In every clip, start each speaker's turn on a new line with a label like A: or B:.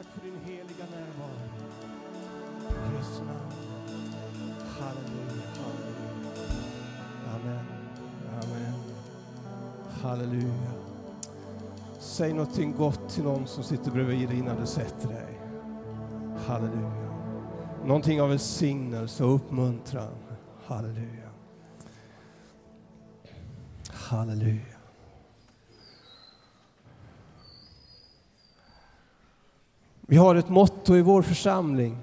A: tack för din heliga närvaro. I Jesu namn. Halleluja, halleluja. Amen, amen. Halleluja. Säg någonting gott till någon som sitter bredvid dig innan du sätter dig. Halleluja. Någonting av välsignelse och uppmuntran. Halleluja. Halleluja. Vi har ett motto i vår församling,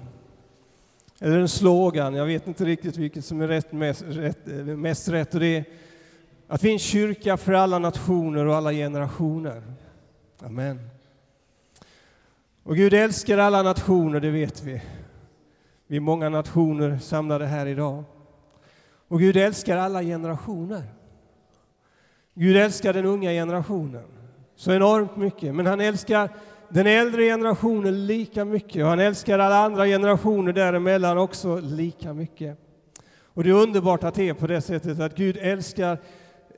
A: eller en slogan, jag vet inte riktigt vilket som är rätt, mest, rätt, mest rätt, och det är att vi är en kyrka för alla nationer och alla generationer. Amen. Och Gud älskar alla nationer, det vet vi. Vi är många nationer samlade här idag. Och Gud älskar alla generationer. Gud älskar den unga generationen så enormt mycket, men han älskar den äldre generationen lika mycket och han älskar alla andra generationer däremellan också lika mycket. Och det är underbart att det är på det sättet att Gud älskar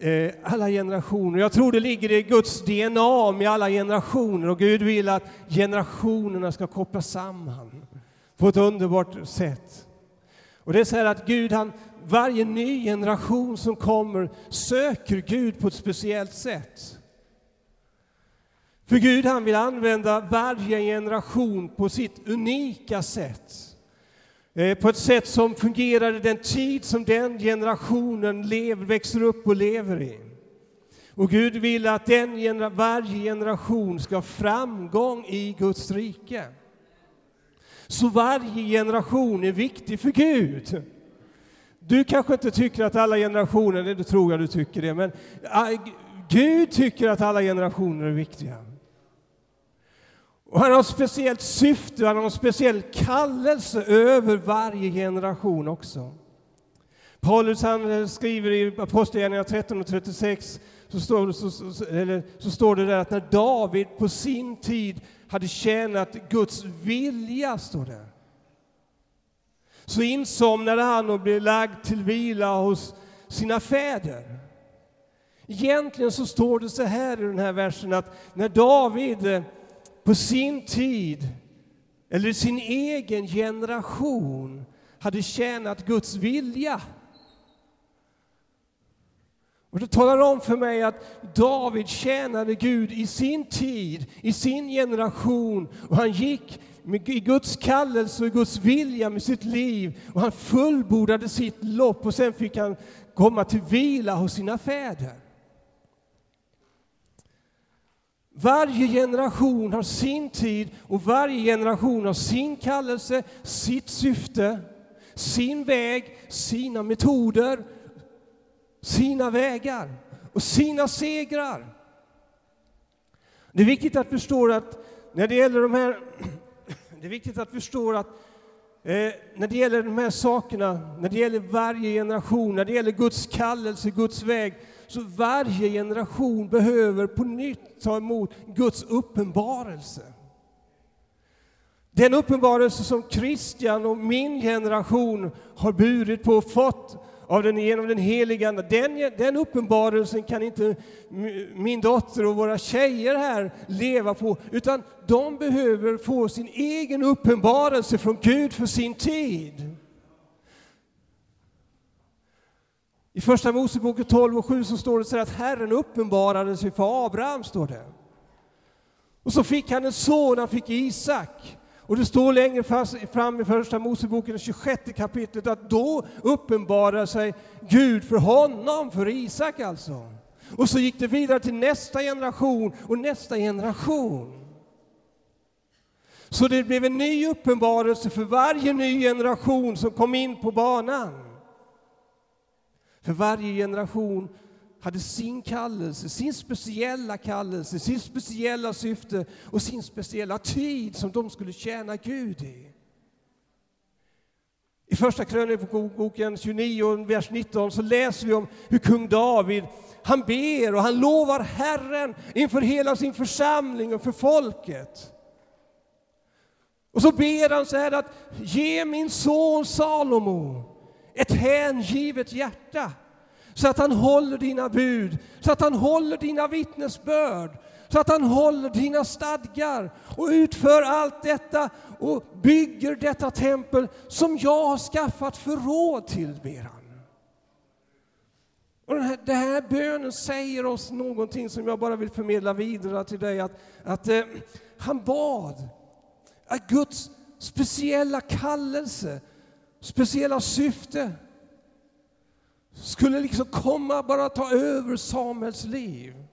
A: eh, alla generationer. Jag tror det ligger i Guds DNA med alla generationer och Gud vill att generationerna ska kopplas samman på ett underbart sätt. Och det är så här att Gud, han, varje ny generation som kommer söker Gud på ett speciellt sätt. För Gud han vill använda varje generation på sitt unika sätt. Eh, på ett sätt som fungerar i den tid som den generationen lever, växer upp och lever i. Och Gud vill att den, varje generation ska ha framgång i Guds rike. Så varje generation är viktig för Gud. Du kanske inte tycker att alla generationer, det tror jag du tycker det, men äh, Gud tycker att alla generationer är viktiga. Och han har ett speciellt syfte, han har en speciell kallelse över varje generation också. Paulus han eh, skriver i Apostlagärningarna 13 och 36 så står, så, så, eller, så står det där att när David på sin tid hade tjänat Guds vilja, står det, så insomnade han och blev lagd till vila hos sina fäder. Egentligen så står det så här i den här versen att när David eh, på sin tid, eller sin egen generation, hade tjänat Guds vilja. Och det talar om för mig att David tjänade Gud i sin tid, i sin generation, och han gick med, i Guds kallelse och i Guds vilja med sitt liv, och han fullbordade sitt lopp, och sen fick han komma till vila hos sina fäder. Varje generation har sin tid och varje generation har sin kallelse, sitt syfte, sin väg, sina metoder, sina vägar och sina segrar. Det är viktigt att förstå att när det gäller de här, det är viktigt att förstå att eh, när det gäller de här sakerna, när det gäller varje generation, när det gäller Guds kallelse, Guds väg, så varje generation behöver på nytt ta emot Guds uppenbarelse. Den uppenbarelse som Kristian och min generation har burit på och fått av den, genom den heliga Ande, den, den uppenbarelsen kan inte min dotter och våra tjejer här leva på, utan de behöver få sin egen uppenbarelse från Gud för sin tid. I Första Moseboken 12 och 7 så står det så att Herren uppenbarade sig för Abraham, står det. Och så fick han en son, han fick Isak. Och det står längre fram i Första Moseboken, 26 kapitlet, att då uppenbarade sig Gud för honom, för Isak alltså. Och så gick det vidare till nästa generation och nästa generation. Så det blev en ny uppenbarelse för varje ny generation som kom in på banan. För varje generation hade sin kallelse, sin speciella kallelse, sin speciella syfte och sin speciella tid som de skulle tjäna Gud i. I Första krönikboken 29, vers 19, så läser vi om hur kung David han ber och han lovar Herren inför hela sin församling och för folket. Och så ber han så här att ge min son Salomo ett hängivet hjärta så att han håller dina bud, så att han håller dina vittnesbörd, så att han håller dina stadgar och utför allt detta och bygger detta tempel som jag har skaffat förråd till, ber han. Och den här, den här bönen säger oss någonting som jag bara vill förmedla vidare till dig. Att, att eh, han bad att Guds speciella kallelse, speciella syfte skulle liksom komma bara ta över Samuels liv.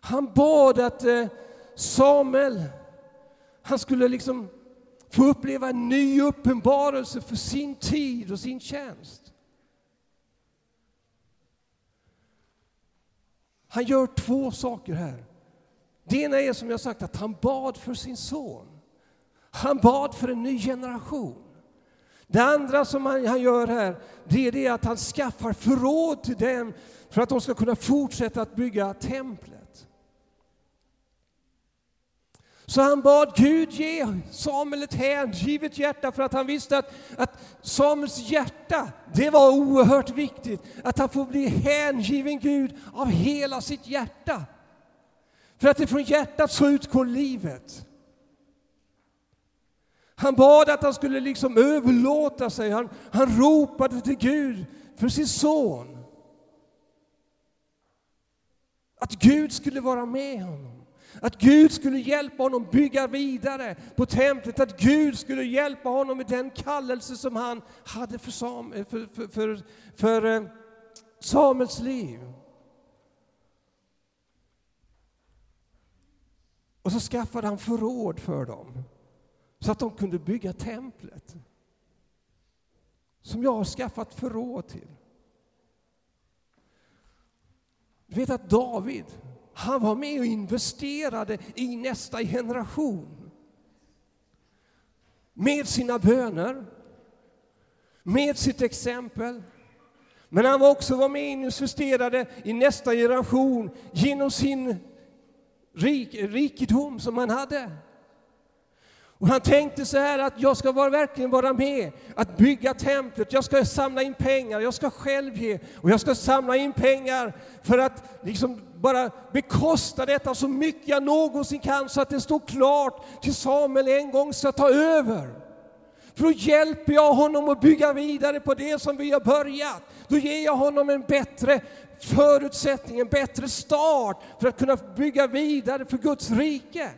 A: Han bad att eh, Samuel, han skulle liksom få uppleva en ny uppenbarelse för sin tid och sin tjänst. Han gör två saker här. Det ena är som jag sagt att han bad för sin son. Han bad för en ny generation. Det andra som han, han gör här, det är det att han skaffar förråd till dem för att de ska kunna fortsätta att bygga templet. Så han bad Gud ge Samuel ett hängivet hjärta för att han visste att, att Samuels hjärta, det var oerhört viktigt. Att han får bli hängiven Gud av hela sitt hjärta. För att det från hjärtat så utgår livet. Han bad att han skulle liksom överlåta sig. Han, han ropade till Gud för sin son. Att Gud skulle vara med honom. Att Gud skulle hjälpa honom bygga vidare på templet. Att Gud skulle hjälpa honom med den kallelse som han hade för, Sam, för, för, för, för eh, Samuels liv. Och så skaffade han förråd för dem så att de kunde bygga templet. Som jag har skaffat förråd till. Du vet att David, han var med och investerade i nästa generation. Med sina böner, med sitt exempel. Men han var också var med och investerade i nästa generation genom sin rik, rikedom som han hade. Och han tänkte så här att jag ska vara, verkligen vara med att bygga templet. Jag ska samla in pengar, jag ska själv ge och jag ska samla in pengar för att liksom bara bekosta detta så mycket jag någonsin kan så att det står klart till Samuel en gång ska ta över. För då hjälper jag honom att bygga vidare på det som vi har börjat. Då ger jag honom en bättre förutsättning, en bättre start för att kunna bygga vidare för Guds rike.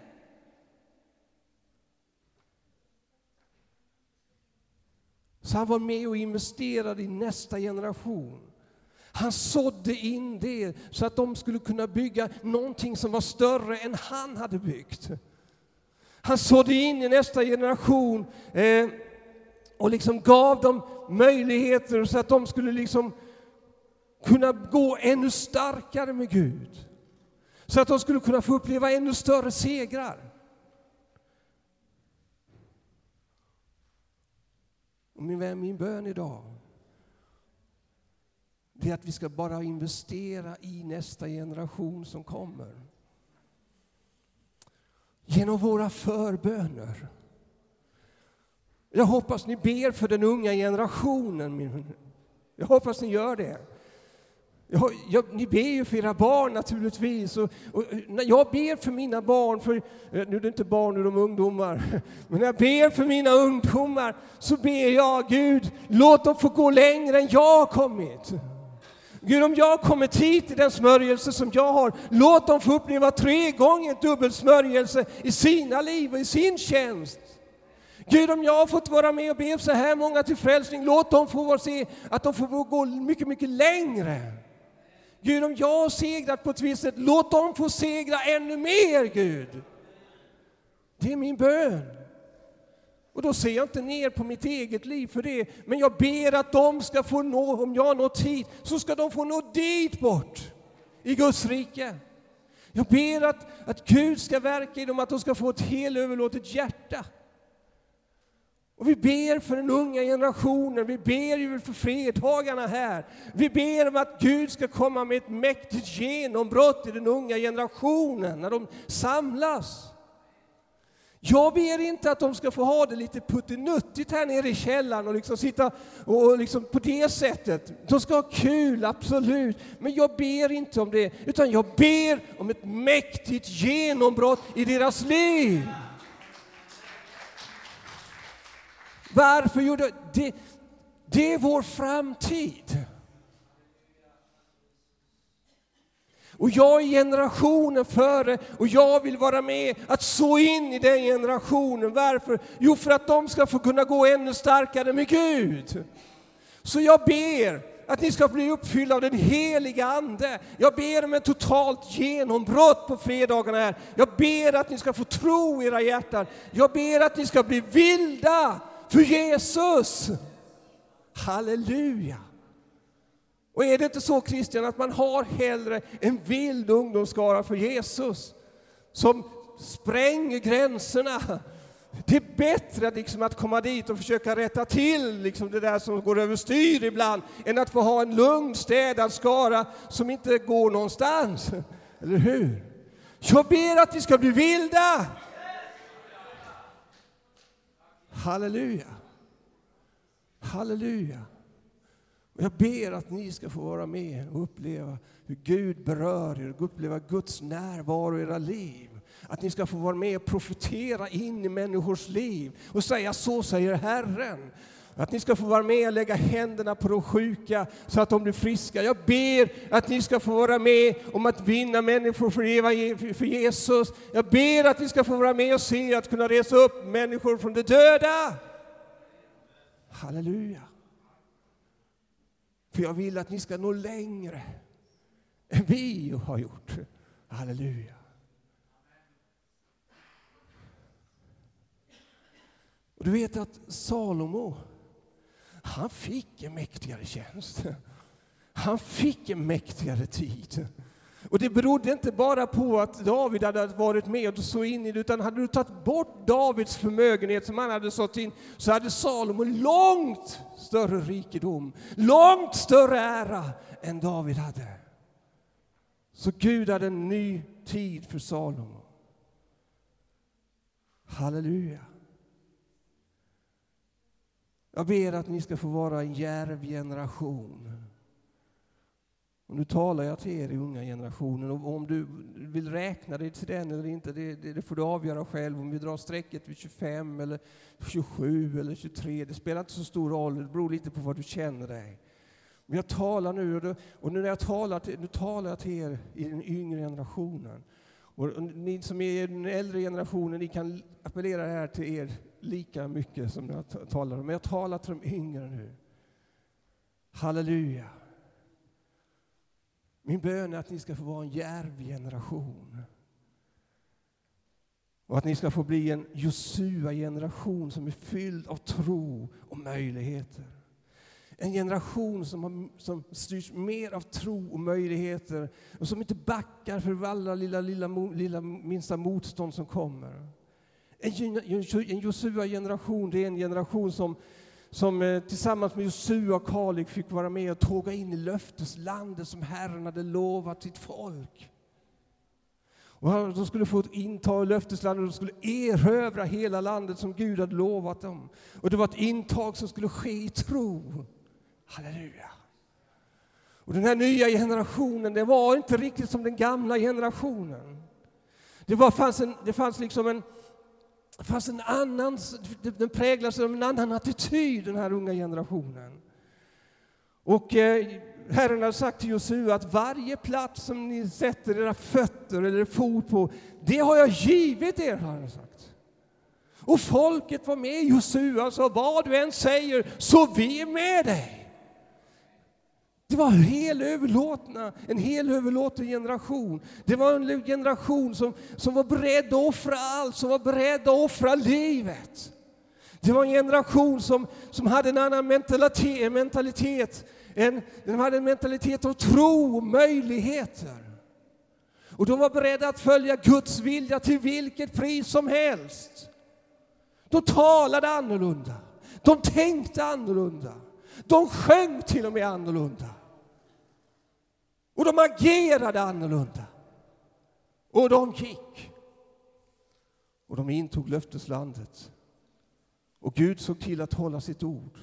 A: Så han var med och investerade i nästa generation. Han sådde in det så att de skulle kunna bygga någonting som var större än han hade byggt. Han sådde in i nästa generation eh, och liksom gav dem möjligheter så att de skulle liksom kunna gå ännu starkare med Gud. Så att de skulle kunna få uppleva ännu större segrar. Min vän, min bön idag det är att vi ska bara investera i nästa generation som kommer. Genom våra förböner. Jag hoppas ni ber för den unga generationen. Jag hoppas ni gör det. Jag, jag, ni ber ju för era barn naturligtvis. Och, och, när jag ber för mina barn, för, eh, nu är det inte barn, nu är de ungdomar. Men när jag ber för mina ungdomar så ber jag Gud, låt dem få gå längre än jag har kommit. Gud, om jag har kommit hit i den smörjelse som jag har, låt dem få uppleva tre gånger dubbel smörjelse i sina liv och i sin tjänst. Gud, om jag har fått vara med och be så här många till frälsning, låt dem få se att de får gå mycket, mycket längre. Gud, om jag har segrat på ett visst sätt, låt dem få segra ännu mer, Gud. Det är min bön. Och då ser jag inte ner på mitt eget liv för det, men jag ber att de ska få nå, om jag har nått hit, så ska de få nå dit bort i Guds rike. Jag ber att, att Gud ska verka i dem, att de ska få ett helöverlåtet hjärta. Och vi ber för den unga generationen, vi ber ju för fredagarna här. Vi ber om att Gud ska komma med ett mäktigt genombrott i den unga generationen när de samlas. Jag ber inte att de ska få ha det lite puttinuttigt här nere i källaren och liksom sitta och liksom på det sättet. De ska ha kul, absolut. Men jag ber inte om det, utan jag ber om ett mäktigt genombrott i deras liv. Varför gjorde det? Det är vår framtid. Och jag är generationen före och jag vill vara med att så in i den generationen. Varför? Jo, för att de ska få kunna gå ännu starkare med Gud. Så jag ber att ni ska bli uppfyllda av den heliga Ande. Jag ber om ett totalt genombrott på fredagarna här. Jag ber att ni ska få tro i era hjärtan. Jag ber att ni ska bli vilda för Jesus. Halleluja! Och är det inte så Christian att man har hellre en vild ungdomsskara för Jesus som spränger gränserna? Det är bättre liksom att komma dit och försöka rätta till liksom det där som går överstyr ibland än att få ha en lugn, städad skara som inte går någonstans. Eller hur? Jag ber att vi ska bli vilda! Halleluja! Halleluja! Jag ber att ni ska få vara med och uppleva hur Gud berör er, och uppleva Guds närvaro i era liv. Att ni ska få vara med och profetera in i människors liv och säga så säger Herren. Att ni ska få vara med och lägga händerna på de sjuka så att de blir friska. Jag ber att ni ska få vara med om att vinna människor för Jesus. Jag ber att ni ska få vara med och se att kunna resa upp människor från de döda. Halleluja. För jag vill att ni ska nå längre än vi har gjort. Halleluja. Och du vet att Salomo, han fick en mäktigare tjänst. Han fick en mäktigare tid. Och det berodde inte bara på att David hade varit med och så in i det, utan hade du tagit bort Davids förmögenhet som han hade sått in, så hade Salomo långt större rikedom, långt större ära än David hade. Så Gud hade en ny tid för Salomo. Halleluja. Jag ber att ni ska få vara en djärv generation och nu talar jag till er i unga generationen och om du vill räkna dig till den eller inte, det, det, det, får du avgöra själv. Om vi drar strecket vid 25 eller 27 eller 23, det spelar inte så stor roll, det beror lite på vad du känner dig. Men jag talar nu, och, det, och nu när jag talar till, nu talar jag till er i den yngre generationen. Och ni som är i den äldre generationen, ni kan appellera det här till er lika mycket som jag talar om. Men jag talar till de yngre nu. Halleluja. Min bön är att ni ska få vara en djärv generation. Och att ni ska få bli en Josua-generation som är fylld av tro och möjligheter. En generation som, har, som styrs mer av tro och möjligheter och som inte backar för alla lilla, lilla, lilla minsta motstånd som kommer. En, Josua-generation, det är en generation som som eh, tillsammans med Josua och Kalix fick vara med och tåga in i löfteslandet som Herren hade lovat sitt folk. Och de skulle få inta löfteslandet och de skulle erövra hela landet som Gud hade lovat dem. Och det var ett intag som skulle ske i tro. Halleluja. Och den här nya generationen, det var inte riktigt som den gamla generationen. Det, var, fanns, en, det fanns liksom en, Fast en annan, den präglas av en annan attityd, den här unga generationen. Och eh, Herren har sagt till Josua att varje plats som ni sätter era fötter eller fot på, det har jag givit er, har han sagt. Och folket var med Josua och sa, vad du än säger, så vi är med dig. Det var hel överlåtna, en hel överlåten generation. Det var en generation som, som var beredd att offra allt, som var beredd att offra livet. Det var en generation som, som hade en annan mentalitet, mentalitet en, den hade en mentalitet av tro och möjligheter. Och de var beredda att följa Guds vilja till vilket pris som helst. De talade annorlunda, de tänkte annorlunda. De sjöng till och med annorlunda. Och de agerade annorlunda. Och de gick. och de intog löfteslandet. Och Gud såg till att hålla sitt ord.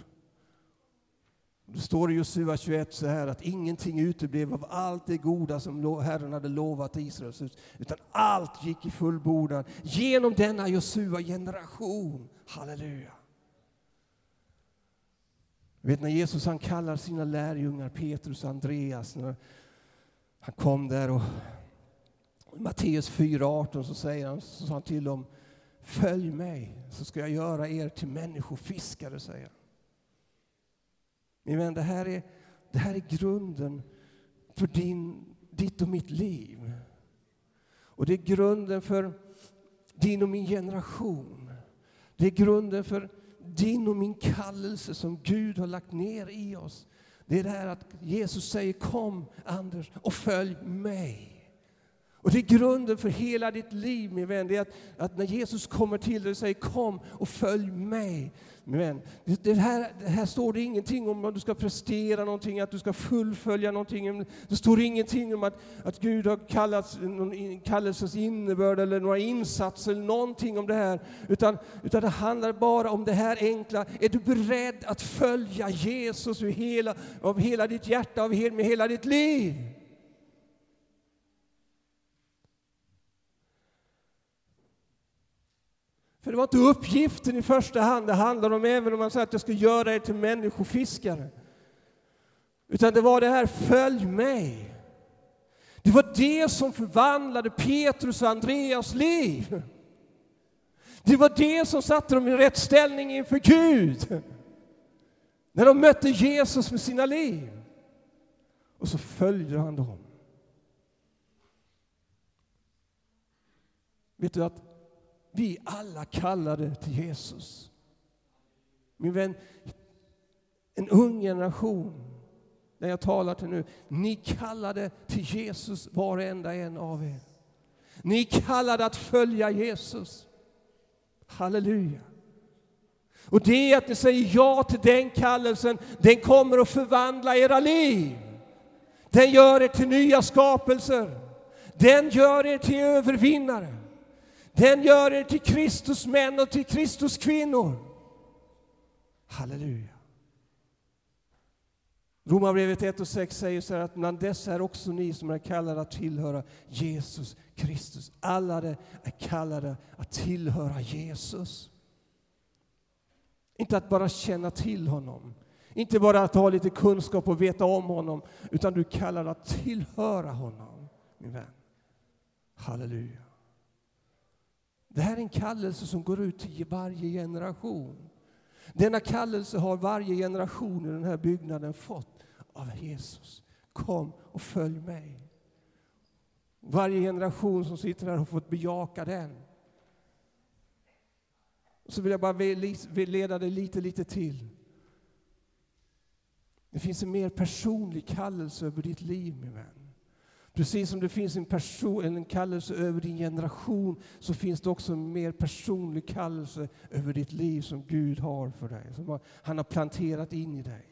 A: Det står i Josua 21 så här att ingenting uteblev av allt det goda som Herren hade lovat Israels hus, utan allt gick i fullbordan genom denna Josua generation. Halleluja! Vet när Jesus han kallar sina lärjungar Petrus och Andreas, när han kom där och i Matteus 4.18 så säger han, så sa han till dem, följ mig så ska jag göra er till människofiskare, säger han. Min vän, det här är, det här är grunden för din, ditt och mitt liv. Och det är grunden för din och min generation. Det är grunden för din och min kallelse som Gud har lagt ner i oss. Det är det här att Jesus säger kom Anders och följ mig. Och det är grunden för hela ditt liv min vän. Det är att, att när Jesus kommer till dig och säger kom och följ mig. Min vän. Det, det, här, det här står det ingenting om att du ska prestera någonting, att du ska fullfölja någonting. Det står ingenting om att, att Gud har kallat någon kallelsens innebörd eller några insatser eller någonting om det här. Utan, utan det handlar bara om det här enkla. Är du beredd att följa Jesus av hela, av hela ditt hjärta, av med hela ditt liv? För det var inte uppgiften i första hand det handlade om, även om man säger att jag ska göra er till människofiskare. Utan det var det här, följ mig. Det var det som förvandlade Petrus och Andreas liv. Det var det som satte dem i rätt ställning inför Gud. När de mötte Jesus med sina liv. Och så följde han dem. Vet du att vi alla kallade till Jesus. Min vän, en ung generation, när jag talar till nu, ni kallade till Jesus varenda en av er. Ni kallade att följa Jesus. Halleluja. Och det att ni säger ja till den kallelsen, den kommer att förvandla era liv. Den gör er till nya skapelser. Den gör er till övervinnare. Den gör er till Kristus män och till Kristus kvinnor. Halleluja. Romarbrevet 1 och 6 säger så här att bland dessa är också ni som är kallade att tillhöra Jesus Kristus. Alla är kallade att tillhöra Jesus. Inte att bara känna till honom, inte bara att ha lite kunskap och veta om honom, utan du är kallad att tillhöra honom, min vän. Halleluja. Det här är en kallelse som går ut till varje generation. Denna kallelse har varje generation i den här byggnaden fått av Jesus. Kom och följ mig. Varje generation som sitter här har fått bejaka den. Så vill jag bara leda dig lite, lite till. Det finns en mer personlig kallelse över ditt liv, min vän. Precis som det finns en, person, en kallelse över din generation så finns det också en mer personlig kallelse över ditt liv som Gud har för dig, som han har planterat in i dig.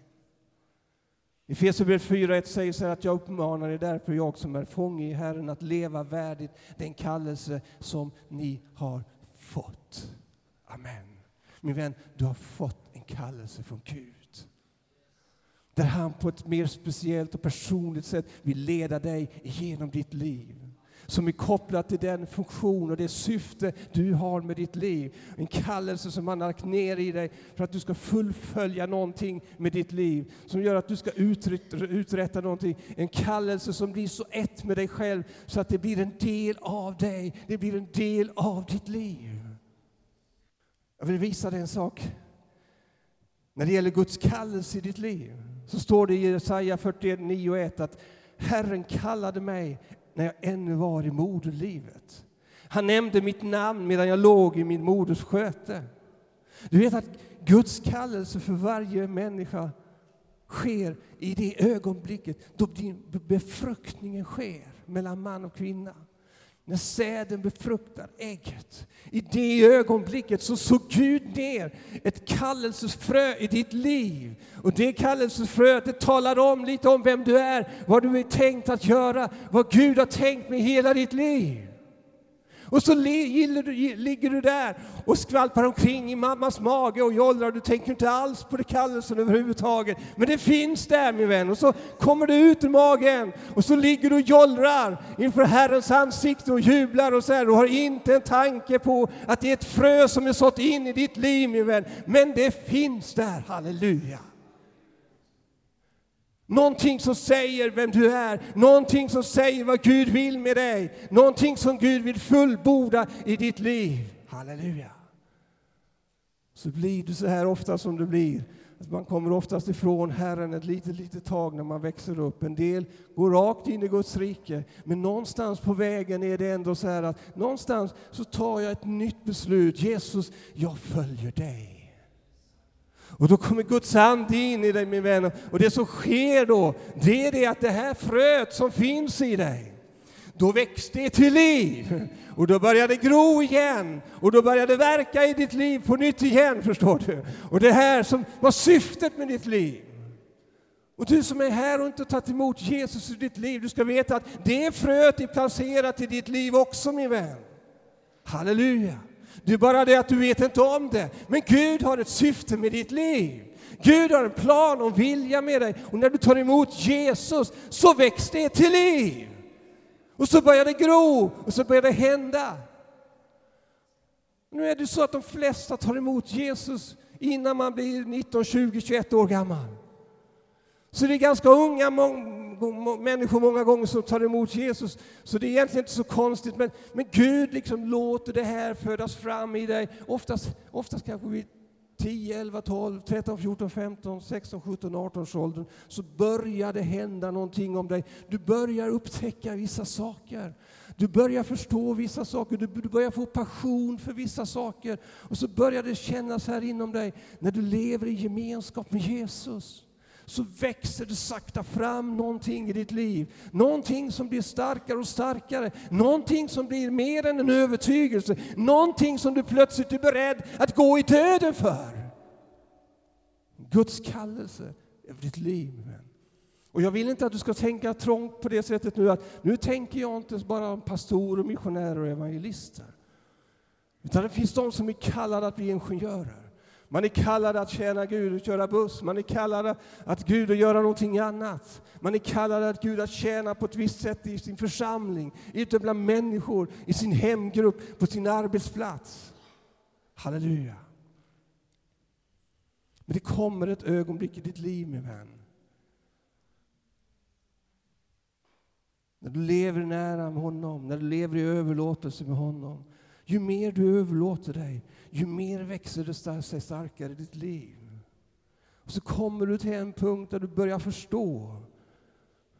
A: I Efesierbrevet 4.1 säger så här att jag uppmanar er därför, jag som är fånge i Herren, att leva värdigt den kallelse som ni har fått. Amen. Min vän, du har fått en kallelse från Gud där han på ett mer speciellt och personligt sätt vill leda dig genom ditt liv som är kopplat till den funktion och det syfte du har med ditt liv. En kallelse som han har lagt ner i dig för att du ska fullfölja någonting med ditt liv, som gör att du ska uträtta någonting. En kallelse som blir så ett med dig själv så att det blir en del av dig, det blir en del av ditt liv. Jag vill visa dig en sak när det gäller Guds kallelse i ditt liv så står det i Jesaja 49.1 att Herren kallade mig när jag ännu var i moderlivet. Han nämnde mitt namn medan jag låg i min moders sköte. Du vet att Guds kallelse för varje människa sker i det ögonblicket då befruktningen sker mellan man och kvinna när säden befruktar ägget. I det ögonblicket så såg Gud ner ett kallelsefrö i ditt liv. Och det kallelsefröet det talar om lite om vem du är, vad du är tänkt att göra, vad Gud har tänkt med hela ditt liv. Och så ligger du där och skvalpar omkring i mammas mage och jollrar. Du tänker inte alls på det kallelsen överhuvudtaget. Men det finns där min vän. Och så kommer du ut ur magen och så ligger du och jollrar inför Herrens ansikte och jublar och så här. Du har inte en tanke på att det är ett frö som är sått in i ditt liv min vän. Men det finns där, halleluja. Någonting som säger vem du är, någonting som säger vad Gud vill med dig, någonting som Gud vill fullborda i ditt liv. Halleluja! Så blir du så här ofta som du blir. Man kommer oftast ifrån Herren ett litet, litet tag när man växer upp. En del går rakt in i Guds rike, men någonstans på vägen är det ändå så här att någonstans så tar jag ett nytt beslut. Jesus, jag följer dig. Och då kommer Guds ande in i dig min vän. Och det som sker då, det är det att det här fröet som finns i dig, då växte det till liv. Och då börjar det gro igen. Och då börjar det verka i ditt liv på nytt igen, förstår du. Och det här som var syftet med ditt liv. Och du som är här och inte tagit emot Jesus i ditt liv, du ska veta att det fröet är placerat i ditt liv också min vän. Halleluja! Det är bara det att du vet inte om det. Men Gud har ett syfte med ditt liv. Gud har en plan och vilja med dig. Och när du tar emot Jesus så väcks det till liv. Och så börjar det gro och så börjar det hända. Nu är det så att de flesta tar emot Jesus innan man blir 19, 20, 21 år gammal. Så det är ganska unga människor många gånger som tar emot Jesus. Så det är egentligen inte så konstigt, men, men Gud liksom låter det här födas fram i dig. Oftast, oftast kanske vid 10, 11, 12, 13, 14, 15, 16, 17, 18 års åldern så börjar det hända någonting om dig. Du börjar upptäcka vissa saker. Du börjar förstå vissa saker, du, du börjar få passion för vissa saker. Och så börjar det kännas här inom dig när du lever i gemenskap med Jesus så växer det sakta fram någonting i ditt liv. Någonting som blir starkare och starkare. Någonting som blir mer än en övertygelse. Någonting som du plötsligt är beredd att gå i döden för. Guds kallelse över ditt liv. Och jag vill inte att du ska tänka trångt på det sättet nu att nu tänker jag inte bara om pastorer, missionärer och evangelister. Utan det finns de som är kallade att bli ingenjörer. Man är kallad att tjäna Gud och köra buss. Man är kallad att Gud och göra någonting annat. Man är kallad att Gud att tjäna på ett visst sätt i sin församling, ute bland människor, i sin hemgrupp, på sin arbetsplats. Halleluja. Men det kommer ett ögonblick i ditt liv, min vän. När du lever nära med honom, när du lever i överlåtelse med honom. Ju mer du överlåter dig, ju mer växer det sig starkare i ditt liv. Och så kommer du till en punkt där du börjar förstå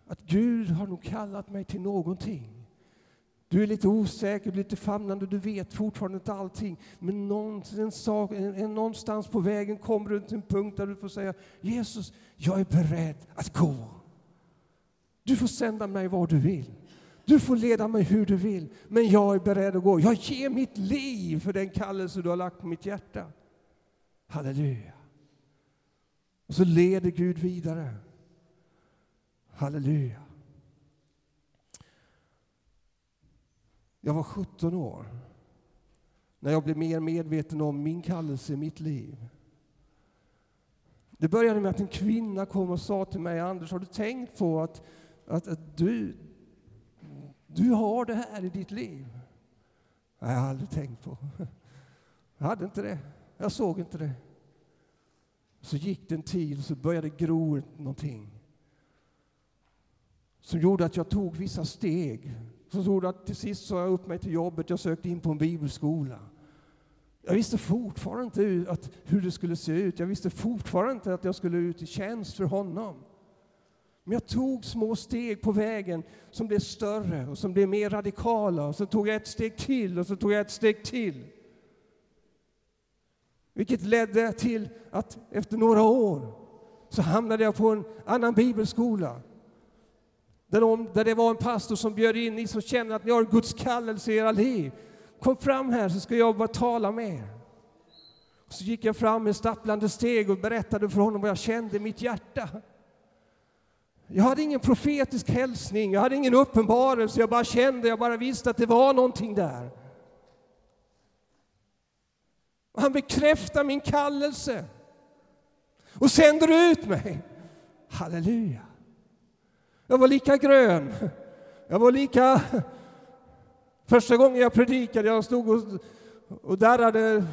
A: att Gud har nog kallat mig till någonting. Du är lite osäker, lite famnande, du vet fortfarande inte allting. Men någonstans, på vägen kommer du till en punkt där du får säga Jesus, jag är beredd att gå. Du får sända mig var du vill. Du får leda mig hur du vill, men jag är beredd att gå. Jag ger mitt liv för den kallelse du har lagt på mitt hjärta. Halleluja. Och så leder Gud vidare. Halleluja. Jag var 17 år när jag blev mer medveten om min kallelse i mitt liv. Det började med att en kvinna kom och sa till mig, Anders, har du tänkt på att, att, att du, du har det här i ditt liv. Det har jag aldrig tänkt på. Jag hade inte det. Jag såg inte det. Så gick det en tid och så började gro någonting. Som gjorde att jag tog vissa steg. Som gjorde att till sist sa jag upp mig till jobbet. Jag sökte in på en bibelskola. Jag visste fortfarande inte att, hur det skulle se ut. Jag visste fortfarande inte att jag skulle ut i tjänst för honom. Men jag tog små steg på vägen som blev större och som blev mer radikala. Och så tog jag ett steg till och så tog jag ett steg till. Vilket ledde till att efter några år så hamnade jag på en annan bibelskola. Där, de, där det var en pastor som bjöd in, ni som känner att ni har Guds kallelse i era liv. Kom fram här så ska jag bara tala med er. Så gick jag fram med stapplande steg och berättade för honom vad jag kände i mitt hjärta. Jag hade ingen profetisk hälsning, jag hade ingen uppenbarelse, jag bara kände, jag bara visste att det var någonting där. Och han bekräftar min kallelse och sänder ut mig. Halleluja. Jag var lika grön. Jag var lika... Första gången jag predikade, jag stod och, och darrade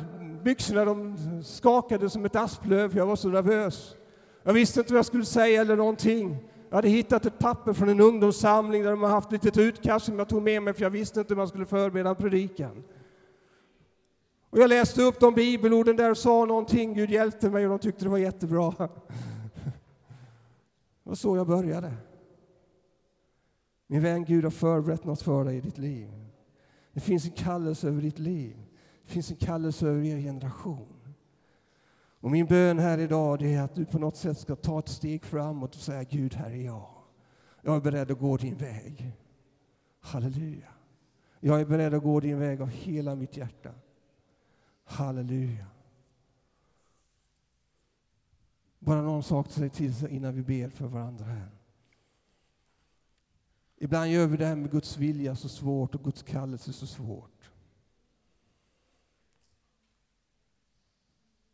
A: byxorna, de skakade som ett asplöv, jag var så nervös. Jag visste inte vad jag skulle säga eller någonting. Jag hade hittat ett papper från en ungdomssamling där de har haft ett litet utkast som jag tog med mig, för jag visste inte hur man skulle förbereda en predikan. Och jag läste upp de bibelorden där och sa någonting, Gud hjälpte mig och de tyckte det var jättebra. Det var så jag började. Min vän, Gud har förberett något för dig i ditt liv. Det finns en kallelse över ditt liv. Det finns en kallelse över er generation. Och min bön här idag är att du på något sätt ska ta ett steg framåt och säga Gud, här är jag. Jag är beredd att gå din väg. Halleluja. Jag är beredd att gå din väg av hela mitt hjärta. Halleluja. Bara någon sak att säga till sig innan vi ber för varandra här. Ibland gör vi det här med Guds vilja så svårt och Guds kallelse så svårt.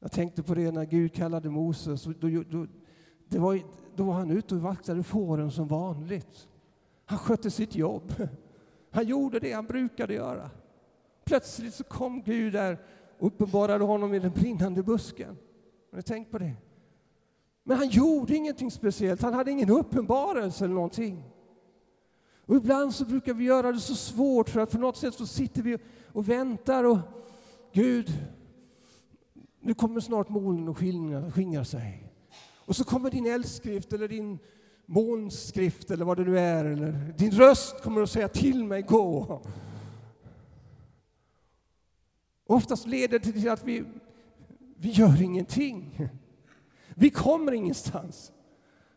A: Jag tänkte på det när Gud kallade Moses. Då, då, det var, då var han ute och vaktade fåren som vanligt. Han skötte sitt jobb. Han gjorde det han brukade göra. Plötsligt så kom Gud där och uppenbarade honom i den brinnande busken. Har ni tänkt på det? Men han gjorde ingenting speciellt. Han hade ingen uppenbarelse eller någonting. Och ibland så brukar vi göra det så svårt för att på något sätt så sitter vi och väntar och Gud, nu kommer snart molnen och skingrar sig. Och så kommer din eldskrift eller din molnskrift eller vad det nu är, eller din röst kommer att säga till mig, gå. Oftast leder det till att vi, vi gör ingenting. Vi kommer ingenstans.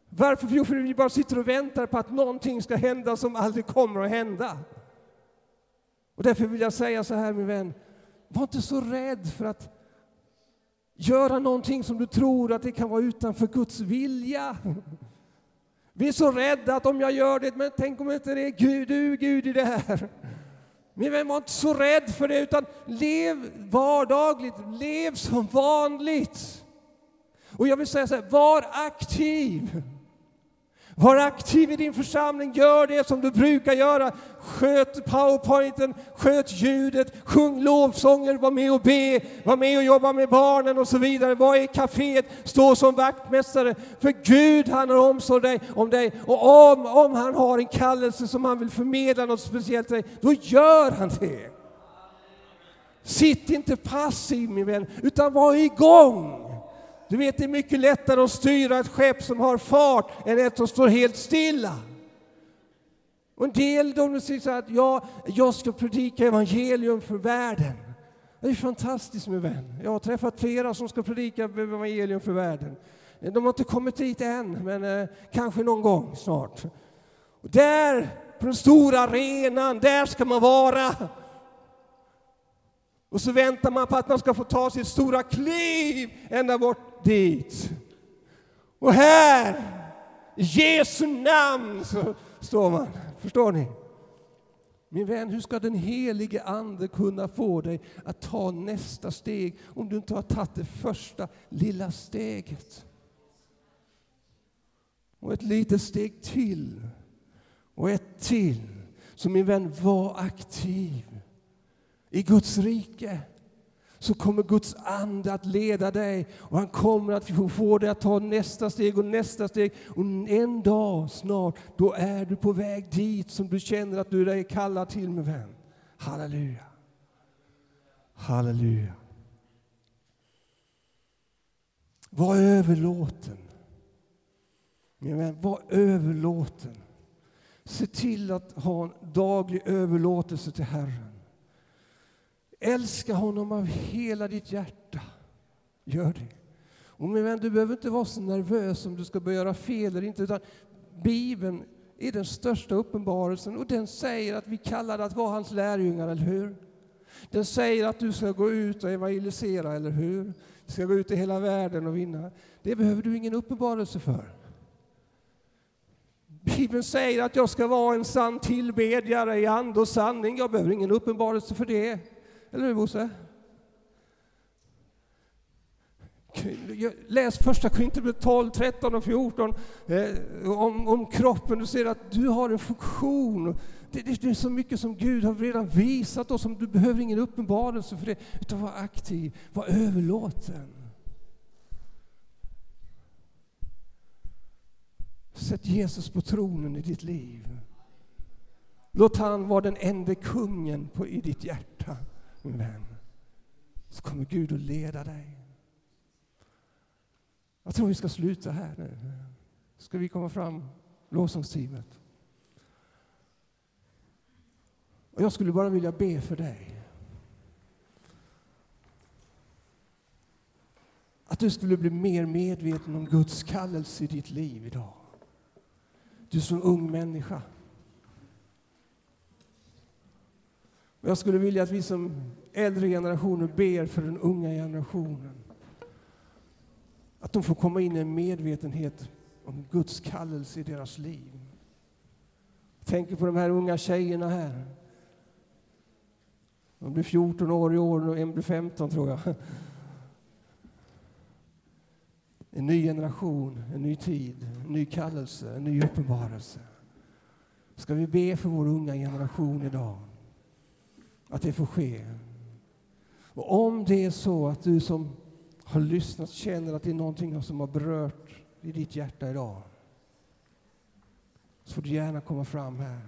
A: Varför? Jo, för vi bara sitter och väntar på att någonting ska hända som aldrig kommer att hända. Och därför vill jag säga så här, min vän. Var inte så rädd för att göra någonting som du tror att det kan vara utanför Guds vilja. Vi är så rädda att om jag gör det, men tänk om inte det är Gud, du Gud i det här. Men var inte så rädd för det, utan lev vardagligt, lev som vanligt. Och jag vill säga så här, var aktiv. Var aktiv i din församling, gör det som du brukar göra. Sköt powerpointen, sköt ljudet, sjung lovsånger, var med och be, var med och jobba med barnen och så vidare. Var i kaféet, stå som vaktmästare. För Gud han har omsorg om dig. Och om, om han har en kallelse som han vill förmedla något speciellt till dig, då gör han det. Sitt inte passiv min vän, utan var igång. Du vet, det är mycket lättare att styra ett skepp som har fart än ett som står helt stilla. Och en del de säger så att ja, jag ska predika evangelium för världen. Det är fantastiskt min vän. Jag har träffat flera som ska predika evangelium för världen. De har inte kommit dit än, men eh, kanske någon gång snart. Och där, på den stora arenan, där ska man vara. Och så väntar man på att man ska få ta sitt stora kliv ända bort dit. Och här, i Jesu namn, så står man. Förstår ni? Min vän, hur ska den helige Ande kunna få dig att ta nästa steg om du inte har tagit det första lilla steget? Och ett litet steg till. Och ett till. Så min vän, var aktiv i Guds rike så kommer Guds ande att leda dig och han kommer att få dig att ta nästa steg och nästa steg. Och en dag snart, då är du på väg dit som du känner att du är kallad till min vän. Halleluja. Halleluja. Var överlåten. Min vän, var överlåten. Se till att ha en daglig överlåtelse till Herren. Älska honom av hela ditt hjärta. Gör det. Och min vän, du behöver inte vara så nervös om du ska börja göra fel eller inte. Utan Bibeln är den största uppenbarelsen och den säger att vi kallar det att vara hans lärjungar, eller hur? Den säger att du ska gå ut och evangelisera, eller hur? Du ska gå ut i hela världen och vinna. Det behöver du ingen uppenbarelse för. Bibeln säger att jag ska vara en sann tillbedjare i ande och sanning. Jag behöver ingen uppenbarelse för det. Eller hur Bosse? Läs första Korinthierbrevet 12, 13 och 14 eh, om, om kroppen. Du ser att du har en funktion. Det, det, det, är så mycket som Gud har redan visat oss. Du behöver ingen uppenbarelse för det. Utan var aktiv, var överlåten. Sätt Jesus på tronen i ditt liv. Låt han vara den enda kungen på, i ditt hjärta, men. Så kommer Gud att leda dig. Jag tror vi ska sluta här nu. Ska vi komma fram, lovsångsteamet? Och jag skulle bara vilja be för dig. Att du skulle bli mer medveten om Guds kallelse i ditt liv idag. Du som ung människa. Jag skulle vilja att vi som äldre generationer ber för den unga generationen. Att de får komma in i en medvetenhet om Guds kallelse i deras liv. Jag tänker på de här unga tjejerna här. De blir 14 år i år och en blir 15 tror jag. En ny generation, en ny tid, en ny kallelse, en ny uppenbarelse. Ska vi be för vår unga generation idag? Att det får ske. Och om det är så att du som har lyssnat känner att det är någonting som har berört i ditt hjärta idag så får du gärna komma fram här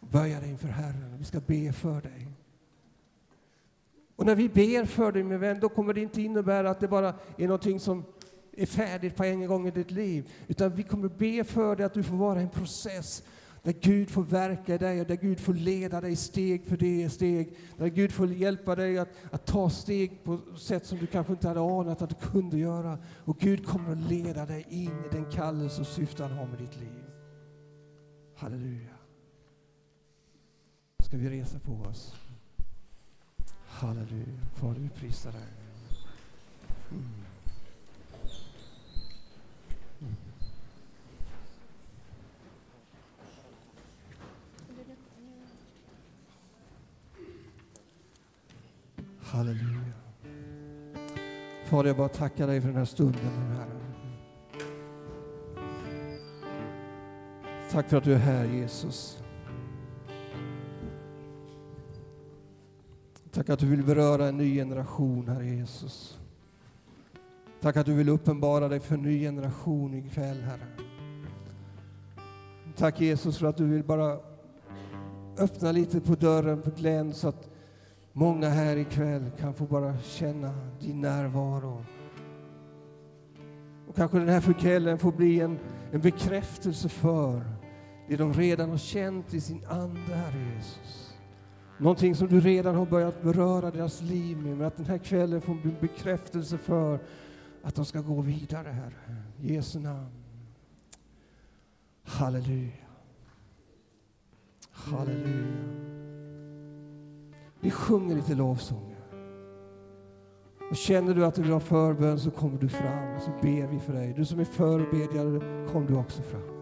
A: och böja dig inför Herren. Vi ska be för dig. Och när vi ber för dig, min vän, då kommer det inte innebära att det bara är någonting som är färdigt på en gång i ditt liv. Utan vi kommer be för dig att du får vara en process där Gud får verka i dig och där Gud får leda dig steg för det steg. Där Gud får hjälpa dig att, att ta steg på sätt som du kanske inte hade anat att du kunde göra. Och Gud kommer att leda dig in i den kallelse och syfte han har med ditt liv. Halleluja. Ska vi resa på oss? Halleluja. Fader, vi prisar dig. Mm. Halleluja. Fader, jag bara tackar dig för den här stunden nu, Herre. Tack för att du är här, Jesus. Tack att du vill beröra en ny generation, Herre Jesus. Tack att du vill uppenbara dig för en ny generation ikväll, Herre. Tack Jesus för att du vill bara öppna lite på dörren på glänt så att Många här ikväll kan få bara känna din närvaro. Och kanske den här kvällen får bli en, en bekräftelse för det de redan har känt i sin ande, Herre Jesus. Någonting som du redan har börjat beröra deras liv med, men att den här kvällen får bli en bekräftelse för att de ska gå vidare, Herre. I Jesu namn. Halleluja. Halleluja. Vi sjunger lite lovsånger. Och känner du att du vill ha förbön så kommer du fram, så ber vi för dig. Du som är förebedjare, kom du också fram.